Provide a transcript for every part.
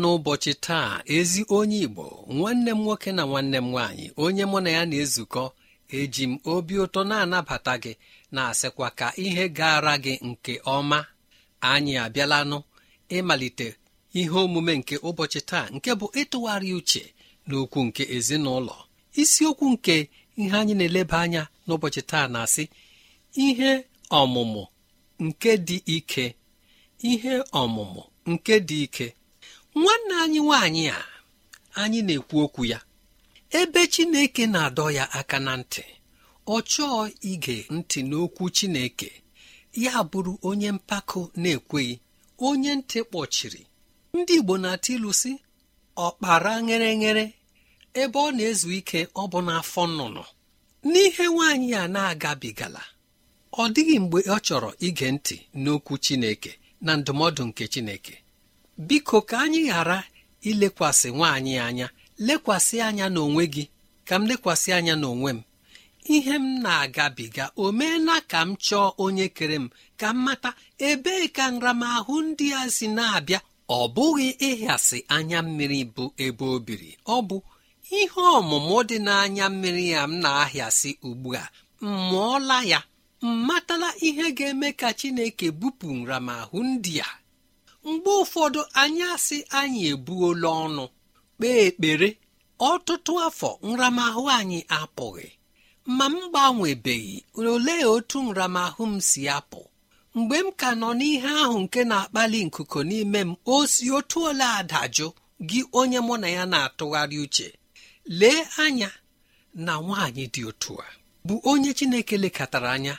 N'ụbọchị taa ezi onye igbo nwanne m nwoke na nwanne m nwaanyị onye mụ na ya na-ezukọ eji m obi ụtọ na-anabata gị na-asịkwa ka ihe gara gị nke ọma. Anyị abịalanụ ịmalite ihe omume nke ụbọchị taa nke bụ ịtụgharị uche n'okwu nke ezinụlọ. Isiokwu nke ihe anyị na-eleba anya n'ụbọchị taa na-asị ihe ọmụmụ nke dị ike ihe ọmụmụ nke dị ike. Nwanne anyị nwaanyị a anyị na-ekwu okwu ya. Ebe chineke na-adọ ya aka na ntị ọ chọọ ige ntị n'okwu chineke. Ya bụrụ onye mpako na-ekweghị onye ntị kpọchiri. Ndị igbo na-atụ ilu si ọkpara ghere ghere ebe ọ na-ezu ike ọ bụ n'afọ nnụnụ. N'ihe nwaanyị a na-agabigala ọ dịghị mgbe ọ chọrọ ige ntị n'okwu chineke na ndụmọdụ nke chineke. Biko ka anyị ghara ilekwasị nwaanyị anya lekwasị anya n'onwe gị ka m lekwasị anya n'onwe m. Ihe m na-agabiga o meela ka m chọọ onye kere m ka m mata ebee ka nramahụ ndị a si na-abịa ọ bụghị ịhịasị anya mmiri bụ ebe o biri. Ọ bụ ihe ọmụmụ dị n'anya mmiri ya m na-ahịasị ugbu a. M mụọla ya m matala ihe ga-eme ka Chineke bupụ nramahụ ndị a. mgbe ụfọdụ anyị asị anyị ebuola ọnụ kpee ekpere. Ọtụtụ afọ nramahụ anyị apụghị. Ma m gbanwebeghị olee otu nramahụ m si apụ? Mgbe m ka nọ n'ihe ahụ nke na-akpali nkuku n'ime m o si otu ole adajụ gị onye mụ na ya na-atụgharị uche. Lee anya na nwaanyị dị otu a bụ onye Chineke lekọtara anya.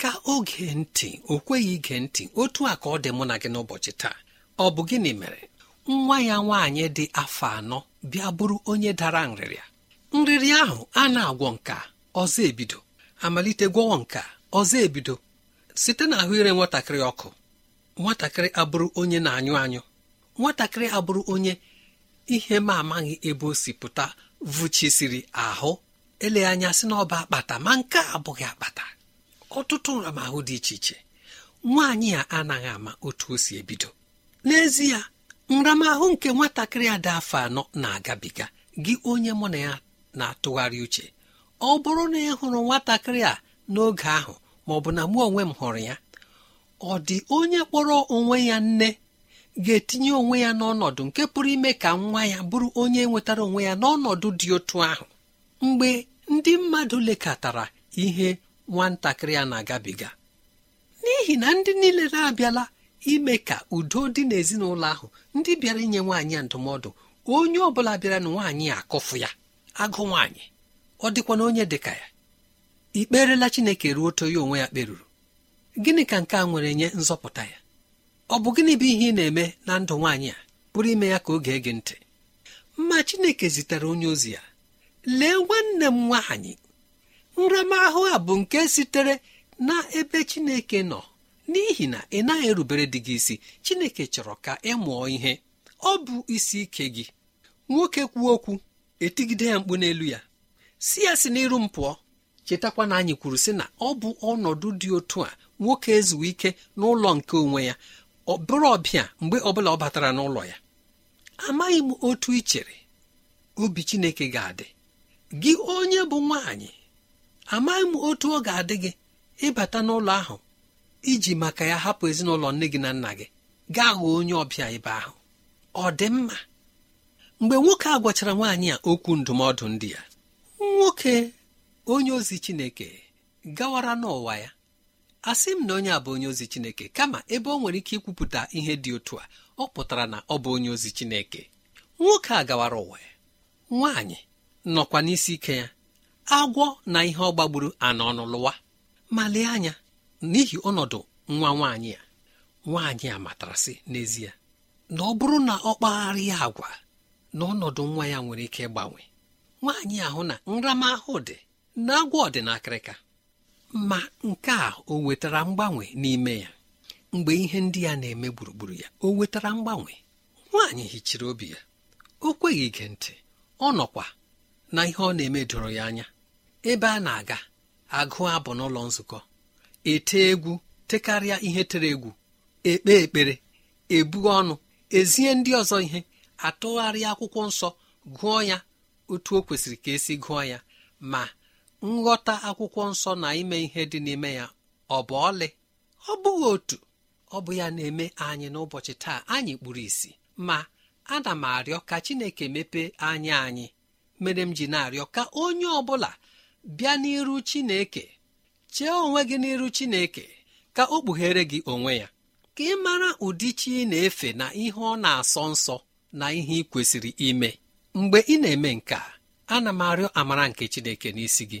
Ka oge ntị o kweghị ige ntị otu a ka ọ dị mụ na gị n'ụbọchị taa. Ọ bụ gịnị mere? Nwa ya nwaanyị dị afọ anọ bịa bụrụ onye dara nrịrịa nrịrịa ahụ a na-agwọ nka ọzọ ebido. Amalite gwọọ nka ọzọ ebido. Site na ahụ ire nwatakịrị ọkụ. Nwatakịrị abụrụ onye na-anyụ anyụ. Nwatakịrị abụrụ onye ihe ma amaghị ebe o si pụta vụchisiri ahụ. Ele anya sị na ọba akpata ma nke abụghị akpata. Ọtụtụ nramahụ dị iche iche. Nwaanyị a anaghị ama otu o si ebido. N'ezie nramahụ nke nwatakịrị a dị afọ anọ na-agabiga gị onye mụ na ya na-atụgharị uche. Ọ bụrụ na ị hụrụ nwatakịrị a n'oge ahụ ma ọ bụ na mụ onwe m hụrụ ya ọ dị onye kpọrọ onwe ya nne ga-etinye onwe ya n'ọnọdụ nke pụrụ ime ka nwa ya bụrụ onye nwetara onwe ya n'ọnọdụ dị otu ahụ. Mgbe ndị mmadụ lekọtara ihe nwatakịrị a na-agabiga. N'ihi na ndị niile na-abịala ime ka udo dị n'ezinụlọ ahụ ndị bịara inye nwaanyị a ndụmọdụ onye ọ bụla bịara na nwaanyị akụfụ ya agụ nwaanyị ọ dịkwa na onye dịka ya. Ikperela Chineke ruo oto ya onwe ya kperuru. Gịnị ka nke a nwere nye nzọpụta ya? Ọ bụ gịnị bụ ihe ị na-eme na ndụ nwaanyị a pụrụ ime ya ka oge ege ntị? Mma Chineke zitere onye ozi ya lee nwanne m nwaanyị nramahụ a bụ nke sitere na ebe Chineke nọ n'ihi na ị naghị erubere dị gị isi Chineke chọrọ ka ị mụọ ihe. Ọ bụ isi ike gị. Nwoke kwuo okwu etigide ya mkpu n'elu ya. Si ya si n'iru m pụọ chetakwa na anyị kwuru sị na ọ bụ ọnọdụ dị otu a nwoke ezuwe ike n'ụlọ nke onwe ya ọ bụrụ ọbịa mgbe ọbụla ọ batara n'ụlọ ya. Amaghị m otu ị chere obi Chineke ga-adị. Gị onye bụ nwaanyị amaghị m otu ọ ga-adị gị ịbata n'ụlọ ahụ iji maka ya hapụ ezinụlọ nne gị na nna gị. Gaa ghọọ onye ọbịa ebe ahụ. Ọ dị mma. Mgbe nwoke a gwachara nwaanyị a okwu ndụmọdụ ndị ya nwoke onye ozi Chineke gawara n'ụwa ya. Asị m na onye a bụ onye ozi Chineke kama ebe ọ nwere ike ikwupụta ihe dị otu a ọ pụtara na ọ bụ onye ozi Chineke. Nwoke a gawara ụwa ya. Nwaanyị nọkwa n'isi ike ya. Agwọ na ihe ọ gbagburu ana ọnụ lụwa. Ma lee anya n'ihi ọnọdụ nwa nwaanyị a nwaanyị a matarasị n'ezie na ọ bụrụ na ọ kpagharịa agwa na ọnọdụ nwa ya nwere ike ịgbanwe. Nwaanyị ahụ na nramahụ dị na agwọ dị n'akịrịka. Ma nke a o wetara mgbanwe n'ime ya. Mgbe ihe ndị ya na-eme gburugburu ya o wetara mgbanwe. Nwaanyị hichiri obi ya. O kweghị ige ntị. Ọ nọkwa na ihe ọ na-eme doro ya anya. Ebe a na-aga agụ abụ n'ụlọ nzukọ. Ete egwu tekarịa ihe tere egwu. Ekpe ekpere ebu ọnụ ezie ndị ọzọ ihe atụgharịa akwụkwọ nsọ gụọ ya otu o kwesịrị ka esi gụọ ya. Ma nghọta akwụkwọ nsọ na ime ihe dị n'ime ya ọ bụ ọlị? Ọ bụghị otu. Ọ bụ ya na-eme anyị n'ụbọchị taa anyị kpuru isi ma ana m arịọ ka Chineke mepee anya anyị. Mere m ji na-arịọ ka onye ọ bụla bịa n'iru Chineke chee onwe gị n'iru Chineke ka o kpughere gị onwe ya ka ị mara ụdị chi na-efe na ihe ọ na-asọ nsọ na ihe ị kwesịrị ime. Mgbe ị na-eme nke a ana m arịọ amara nke Chineke n'isi gị.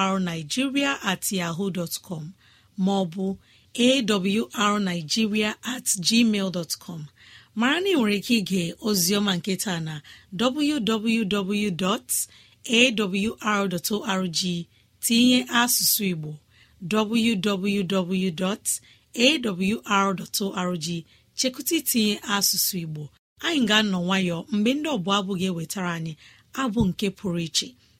awrnigeria at yahoo dọtcọm maọbụ awrnigeria at gmail dọtcọm mara na ị nwere ike ige oziọma nke taa na www.awr.org tinye asụsụ igbo www.awr.org chekụta itinye asụsụ igbo. Anyị ga-anọ nwayọ mgbe ndị ọbụla abụ ga-ewetara anyị abụ nke pụrụ iche.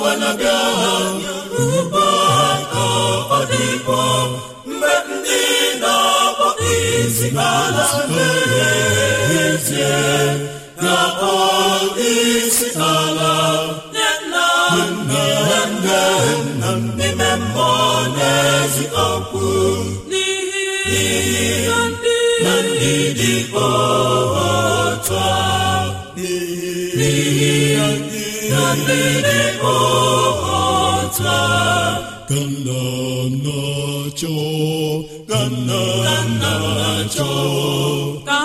ọ gawa na bịa ugbu ka ọ dịkwa mgbe ndị na-akpọ isi ala n'ezie na-akpọ isi ala n'ime mmụọ n'ezi okwu. N'ihi na ndị dị otu n'ihi na ndị dị otu ka nna na-achọ ka nna na-achọ ka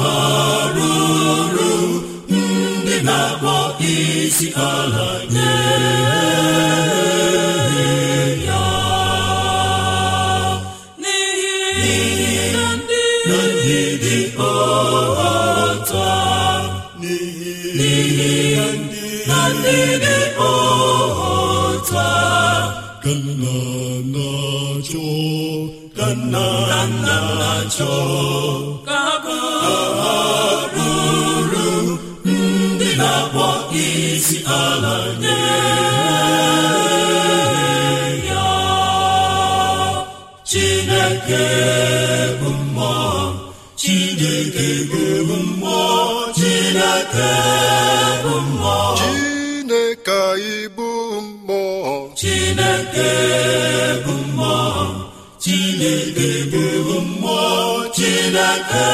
ha ruru ndị na-akpọ isi ala. Ndị dị otu ka nna na-achọ ka nna na-achọ Chineke bụ mmụọ Chineke bụ mmụọ Chineke Chineke bụ mmụọ Chineke bụ mmụọ Chineke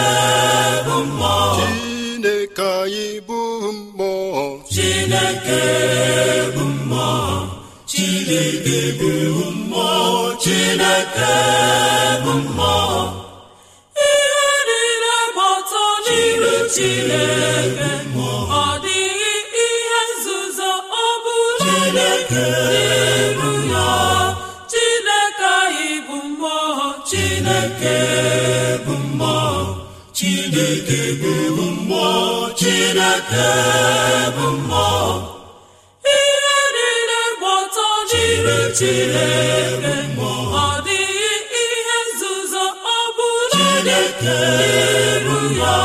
bụ mmụọ Chineke anyị bụ mmụọ Chineke bụ mmụọ Chineke bụ mmụọ Chineke bụ mmụọ ihe niile gba ọtọ n'iru Chineke Chineke bụ mmụọ Chineke bụ mmụọ. Ihe niile gba ọtọ n'iru Chineke ọ dịghị ihe nzuzo ọ bụla n'iru ya.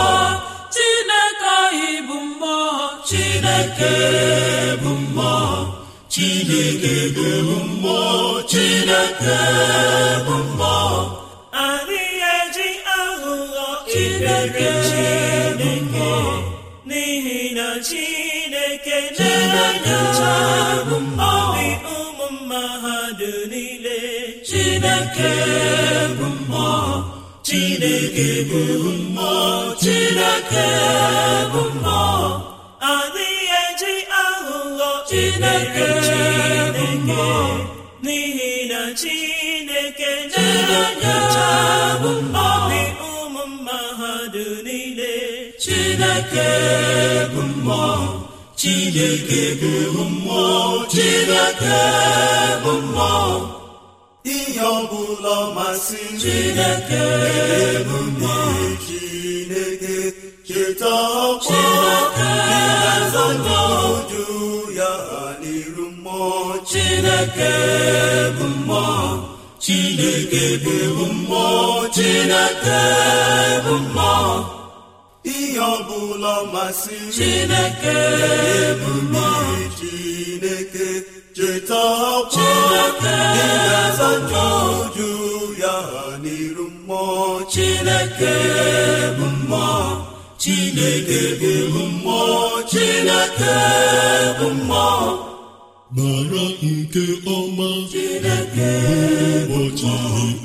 Chineke anyị bụ mmụọ. Chineke bụ mmụọ. Chineke bụ mmụọ. Chineke bụ mmụọ. Ikpere Chineke ụmụ mmadụ niile Chineke bụ mmụọ Chineke bụ mmụọ adịghị eji aghụghọ Chineke Chineke n'ihi na Chineke na-enyocha obi Chineke bụ mmụọ Chineke bụ mmụọ Chineke bụ mmụọ. Ihe ọbụla masị Chineke bụ mmụọ. Chineke cheta ọkwa Chineke ya n'iru mmụọ. Chineke bụ mmụọ. Chineke bụ mmụọ. Chineke bụ mmụọ. Ihe ọbụla masị Chineke bụ mmụọ Chineke cheta ọkwa ga-azacha uju ya n'iru mmụọ. Chineke bụ mmụọ Chineke bụ mmụọ Chineke bụ mmụọ mara nke ọma ụbọchị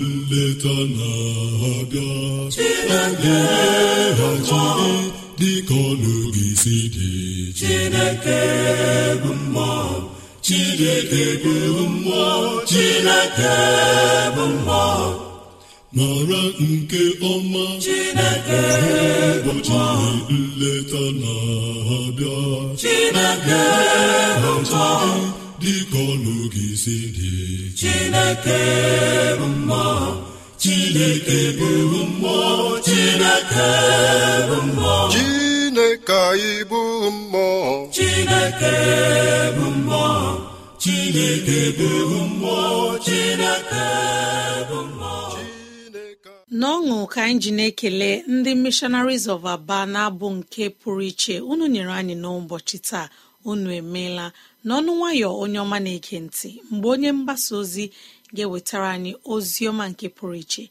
nleta na-abịa Chineke ga-eghachiri dịka ọnụ gị si dị. Chineke bụ mmụọ Chineke bụ mmụọ Chineke bụ mmụọ mara nke ọma ụbọchị nleta na-abịa. Dịka ọnụ gị si dị. Chineke bụ mmụọ. Chineke bụ mmụọ. Chineke bụ mmụọ. Chineke anyị bụ mmụọ. Chineke bụ mmụọ. Chineke bụ mmụọ. Chineke bụ mmụọ. N'ọṅụ ka anyị ji na-ekele ndị missionaries of aba na-abụ nke pụrụ iche unu nyere anyị n'ụbọchị taa. Unu emeela. N'ọnụ nwayọ onye ọma na-ege ntị mgbe onye mgbasa ozi ga-ewetara anyị ozi ọma nke pụrụ iche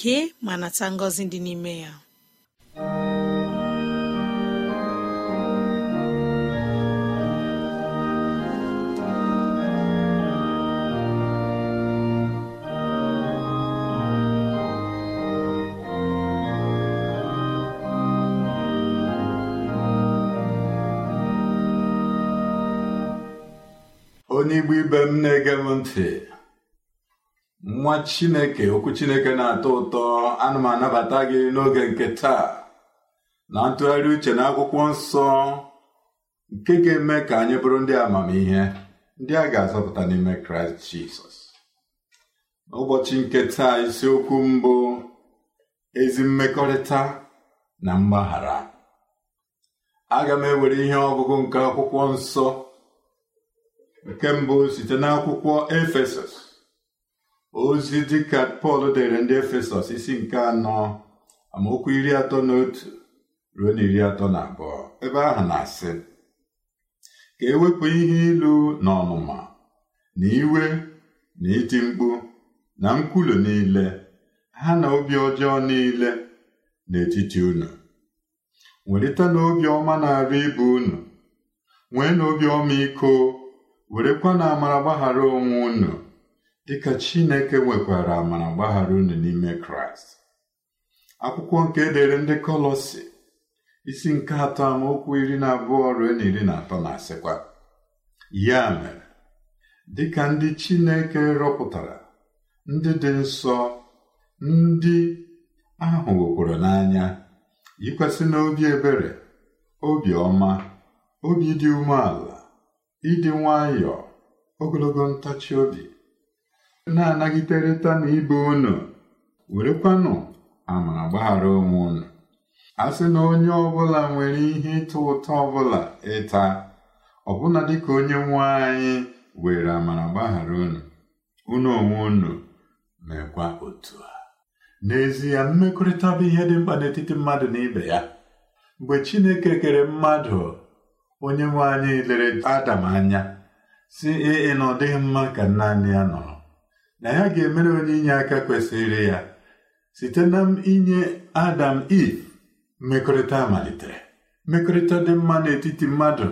gee ma nata ngọzi dị n'ime ya. Onye igbo ibe m na-ege m ntị. Nwa chineke okwu chineke na-atọ ụtọ ana m anabata gị n'oge nke taa. Na ntụgharị uche na akwụkwọ nsọ nke ga-eme ka anyị bụrụ ndị amamihe ndị a ga-azọpụta n'ime kraịst jizọs. N'ụbọchị nke taa isiokwu mbụ ezi mmekọrịta na mgbaghara. Aga m ewere ihe ọgụgụ nke akwụkwọ nsọ. Nke mbụ site n'akwụkwọ efesọs. Ozi dịka pọl dere ndị efesọs isi nke anọ amaokwu iri atọ na otu ruo na iri atọ na abụọ. Ebe ahụ na-asị ka ewepụ ihe ilu na ọnụma na iwe na iti mkpu na nkwulu niile ha na obi ọjọọ niile n'etiti unu. Welite na obi ọma na-arụ ibe unu. Nwee na obi ọmịiko werekwa na amara gbaghara onwe unu dịka Chineke nwekwara amara gbaghara unu n'ime Kraịst. Akwụkwọ nke edere ndị Kọlọsi isi nke atọ amaokwu iri na abụọ ruo na iri na atọ na-asịkwa ya mere dịka ndị Chineke rọpụtara ndị dị nsọ ndị ahụ wekwara n'anya yikwasị n'obi ebere obi ọma obi dị umeala ịdị nwayọọ ogologo ntachi obi na-anagịderịta na ibe unu werekwanụ amara gbaghara onwe unu. A sị na onye ọbụla nwere ihe ịtọ ụtọ ọbụla ịta ọbụna dịka onye nwe anyị were amara gbaghara unu unu onwe unu mekwa otu a. N'ezie mmekọrịta bụ ihe dị mkpa n'etiti mmadụ na ibe ya. Mgbe Chineke kere mmadụ onye nwe anyị lere Adam anya si ee na ọ dịghị mma ka naanị ya nọrọ. Na ya ga-emere onye inye aka kwesịrị ya. Site na inye Adam Eve mmekọrịta malitere. Mmekọrịta dị mma n'etiti mmadụ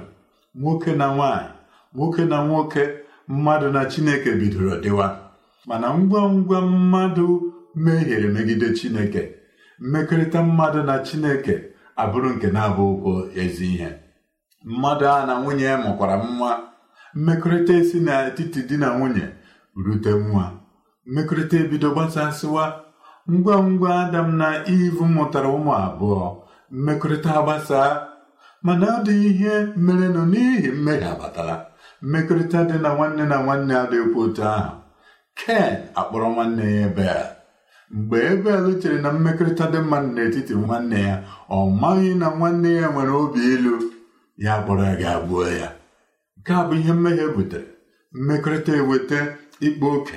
nwoke na nwanyị nwoke na nwoke mmadụ na Chineke bidoro dịwa. Mana ngwa ngwa mmadụ mehiere megide Chineke mmekọrịta mmadụ na Chineke abụrụ nke na-abụ ezi ihe. Mmadụ a na nwunye mụkwara nwa mmekọrịta esi n'etiti di na nwunye rute nwa mmekọrịta ebido gbasasịwa. Ngwa ngwa Adam na Eve mụtara ụmụ abụọ. Mmekọrịta gbasaa mana ọ dị ihe merenụ n'ihi mmehie abatala. Mmekọrịta dị na nwanne na nwanne adịghịkwa otu ahụ. Ken akpọrọ nwanne ya Ebel. Mgbe Ebel chere na mmekọrịta dị mmadụ n'etiti nwanne ya ọ maghị na nwanne ya nwere obi ilu. Ya kpọrọ ya ga-agbuo ya. Nke a bụ ihe mmehie butere. Mmekọrịta eweta ikpe oke.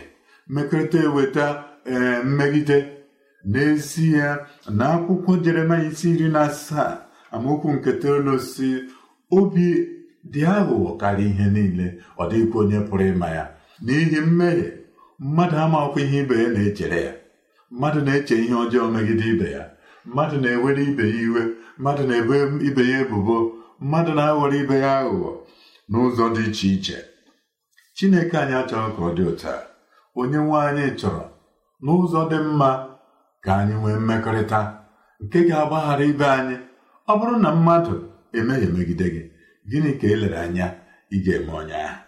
Mmekọrịta eweta ee mmegide. N'ezie na akwụkwọ Jeremaya isi iri na asaa amaokwu nke toolu si obi dị aghụghọ karịa ihe niile ọ dịghịkwa onye pụrụ ịma ya. N'ihi mmehie mmadụ amakwa ihe ibe ya na-echere ya. Mmadụ na-eche ihe ọjọọ megide ibe ya. Mmadụ na-ewere ibe ya iwe. Mmadụ na-ebe ibe ya ebubo. Mmadụ na-aghọrọ ibe ya aghụghọ n'ụzọ dị iche iche. Chineke anyị achọghị ka ọ dị otu a. Onye nwe anyị chọrọ n'ụzọ dị mma ka anyị nwee mmekọrịta nke ga-agbaghara ibe anyị. Ọ bụrụ na mmadụ emehie megide gị gịnị ka elere anya ị ga-eme onye ahụ?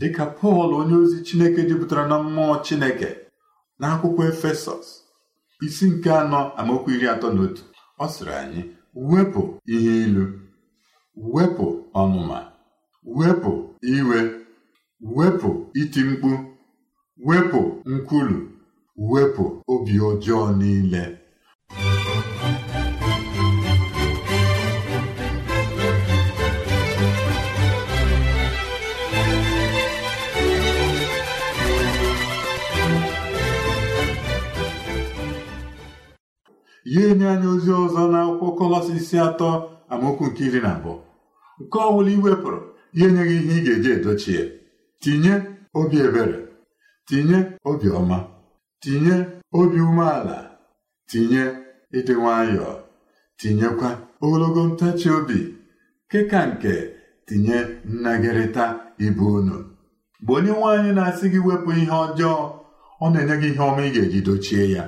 Dịka Pọl onye ozi Chineke jupụtara na mmụọ Chineke n'akwụkwọ Efesọs isi nke anọ amaokwu iri atọ na otu ọ sịrị anyị wepụ ihe ilu wepụ ọnụma. Wepụ iwe. Wepụ iti mkpu. Wepụ nkwulu. Wepụ obi ọjọọ niile. Ya enye anya ozi ọzọ n'akwụkwọ Kọlọsisi atọ amaokwu nke iri na abụọ. Nke ọ bụla iwepụrụ ya enyeghị ihe ị ga-eji edochi ya. Tinye obi ebere. Tinye obi ọma. Tinye obi umeala. Tinye ịdị nwayọọ. Tinyekwa ogologo ntachi obi. Keka nke tinye nnagịrịta ibu unu. Mgbe onye nwaanyị na-asị gị wepụ ihe ọjọọ ọ na-enye gị ihe ọma ị ga-eji dochie ya.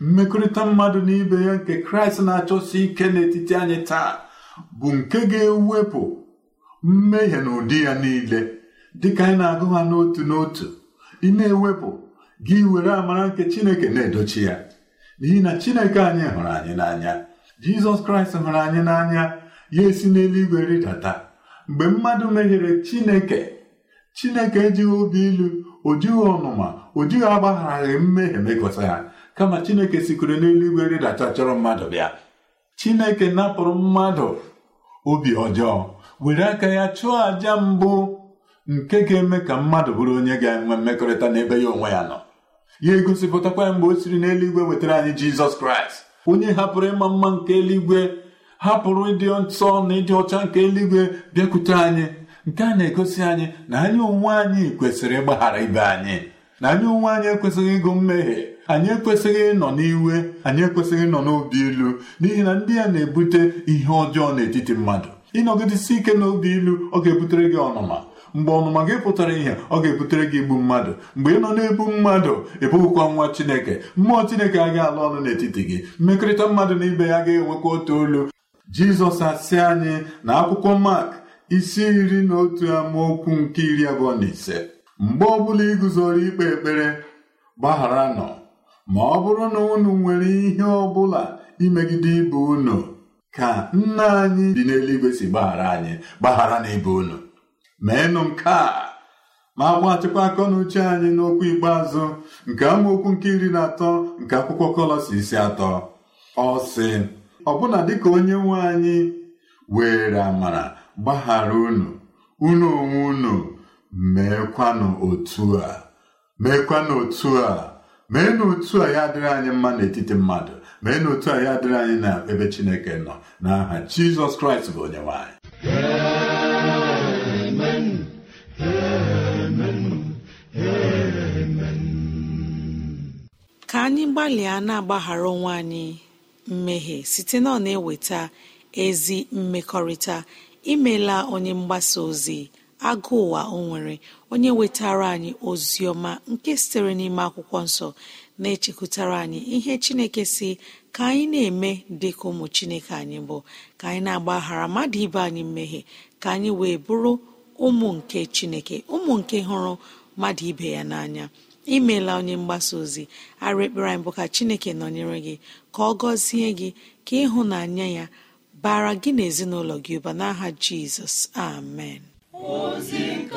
Mmekọrịta mmadụ na ibe ya nke kraịst na-achọsi ike n'etiti anyị taa. Bụ nke ga-ewepụ mmehie na ụdị ya niile. Dịka anyị na-agụ ha n'otu n'otu ị na-ewepụ gị were amara nke chineke na-edochi ya. N'ihi na chineke anyị hụrụ anyị n'anya jizọs kraịst hụrụ anyị n'anya ya esi n'eluigwe rịdata. Mgbe mmadụ mehiere chineke chineke ejighị obi ilu o jighị ọnụma o jighị agbagharaghị mmehie mekọta ya kama chineke sikwere n'eluigwe rịdata chọrọ mmadụ bịa. Chineke napụrụ mmadụ obi ọjọọ were aka ya chụọ àjà mbụ nke ga-eme ka mmadụ bụrụ onye ga-enwe mmekọrịta n'ebe ya onwe ya nọ. Ya egosipụtakwa mgbe o siri n'eluigwe wetara anyị jizọs kraịst. Onye hapụrụ ịma mma nke eluigwe hapụrụ ịdị nsọ na ịdị ọcha nke eluigwe bịakwute anyị. Nke a na-egosi anyị na anyị onwe anyị kwesịrị ịgbaghara ibe anyị na anyị onwe anyị ekwesịghị ịgụ mmehie. Anyị ekwesịghị ịnọ n'iwe anyị ekwesịghị ịnọ n'obi ilu n'ihi na ndị a na-ebute ihe ọjọọ n'etiti mmadụ. Ịnọgidesi ike n'obi ilu ọ ga-ebutere gị ọnụma. Mgbe ọnụma gị pụtara ihe ọ ga-ebutere gị igbu mmadụ. Mgbe ị nọ na-ebu mmadụ ịbụghịkwa nwa chineke. Mmụọ chineke agaghị alụ ọnụ n'etiti gị. Mmekọrịta mmadụ na ibe ya ga-enwekwa otu olu. Jizọs asị anyị na akwụkwọ mak isi iri na otu amaokwu nke iri abụọ na ise. Mgbe ọbụla iguzoro ikpe ekpere gbaghara nọ ma ọ bụrụ na unu nwere ihe ọbụla imegide ibe unu ka nna anyị dị n'eluigwe si gbaghara anyị gbaghara na ibe unu. Meenụ nke a. Ma gbatịkwa akọ na uche anyị n'okwu ikpeazụ nke amaokwu nke iri na atọ nke akwụkwọ kọlọsi isi atọ. Ọ sị ọbụna dịka onye nwe anyị were amara gbaghara unu unu onwe unu meekwanụ otu a meekwanụ otu a. mee na otu a ya adịrị anyị mma n'etiti mmadụ. Mee na otu a ya adịrị anyị na ebe Chineke nọ. N'aha Jizọs Kraịst bụ onye nwe ka anyị gbalịa na-agbaghara onwe anyị mmehie site na ọ na-eweta ezi mmekọrịta. Imela onye mgbasa ozi agụ ụwa o nwere onye wetara anyị ozi ọma nke sitere n'ime akwụkwọ nsọ na-echekwutara anyị ihe chineke si ka anyị na-eme dịka ụmụ chineke anyị bụ. Ka anyị na-agbaghara mmadụ ibe anyị mmehie ka anyị wee bụrụ ụmụ nke chineke ụmụ nke hụrụ mmadụ ibe ya n'anya. Imeela onye mgbasa ozi arụ ekpere anyị bụ ka chineke nọnyere gị ka ọ gọzie gị ka ịhụnanya ya bara gị na ezinụlọ gị ụba. N'aha jizọs amen. Ozi nke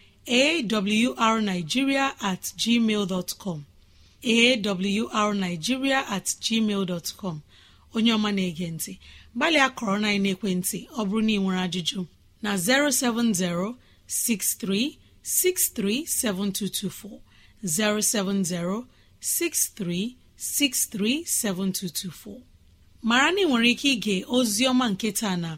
awrnigeria at gmail dọtcọm awrnigeria at gmail dọtcọm onye ọma na-ege ntị. Gbalịa kọrọ na ekwentị ọ bụrụ na ị nwere ajụjụ na 070 6363 7224 070 6363 mara na ị nwere ike ige ozi ọma nke na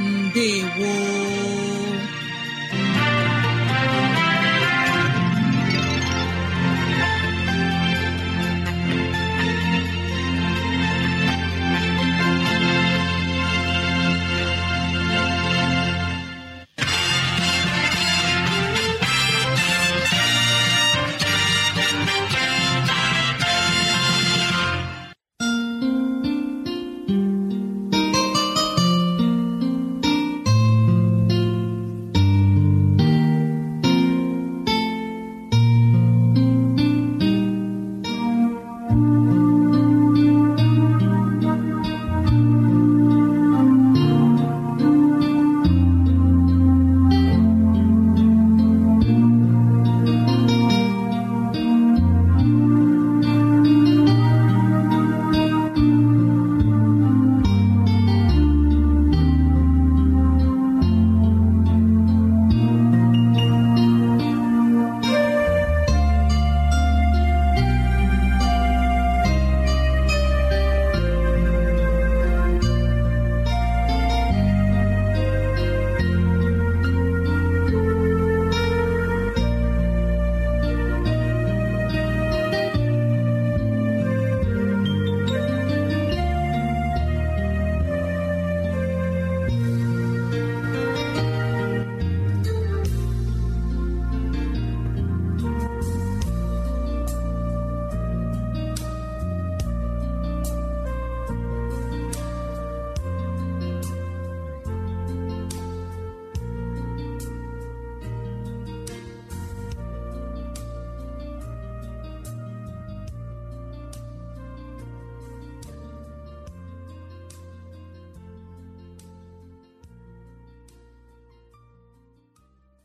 mbe woo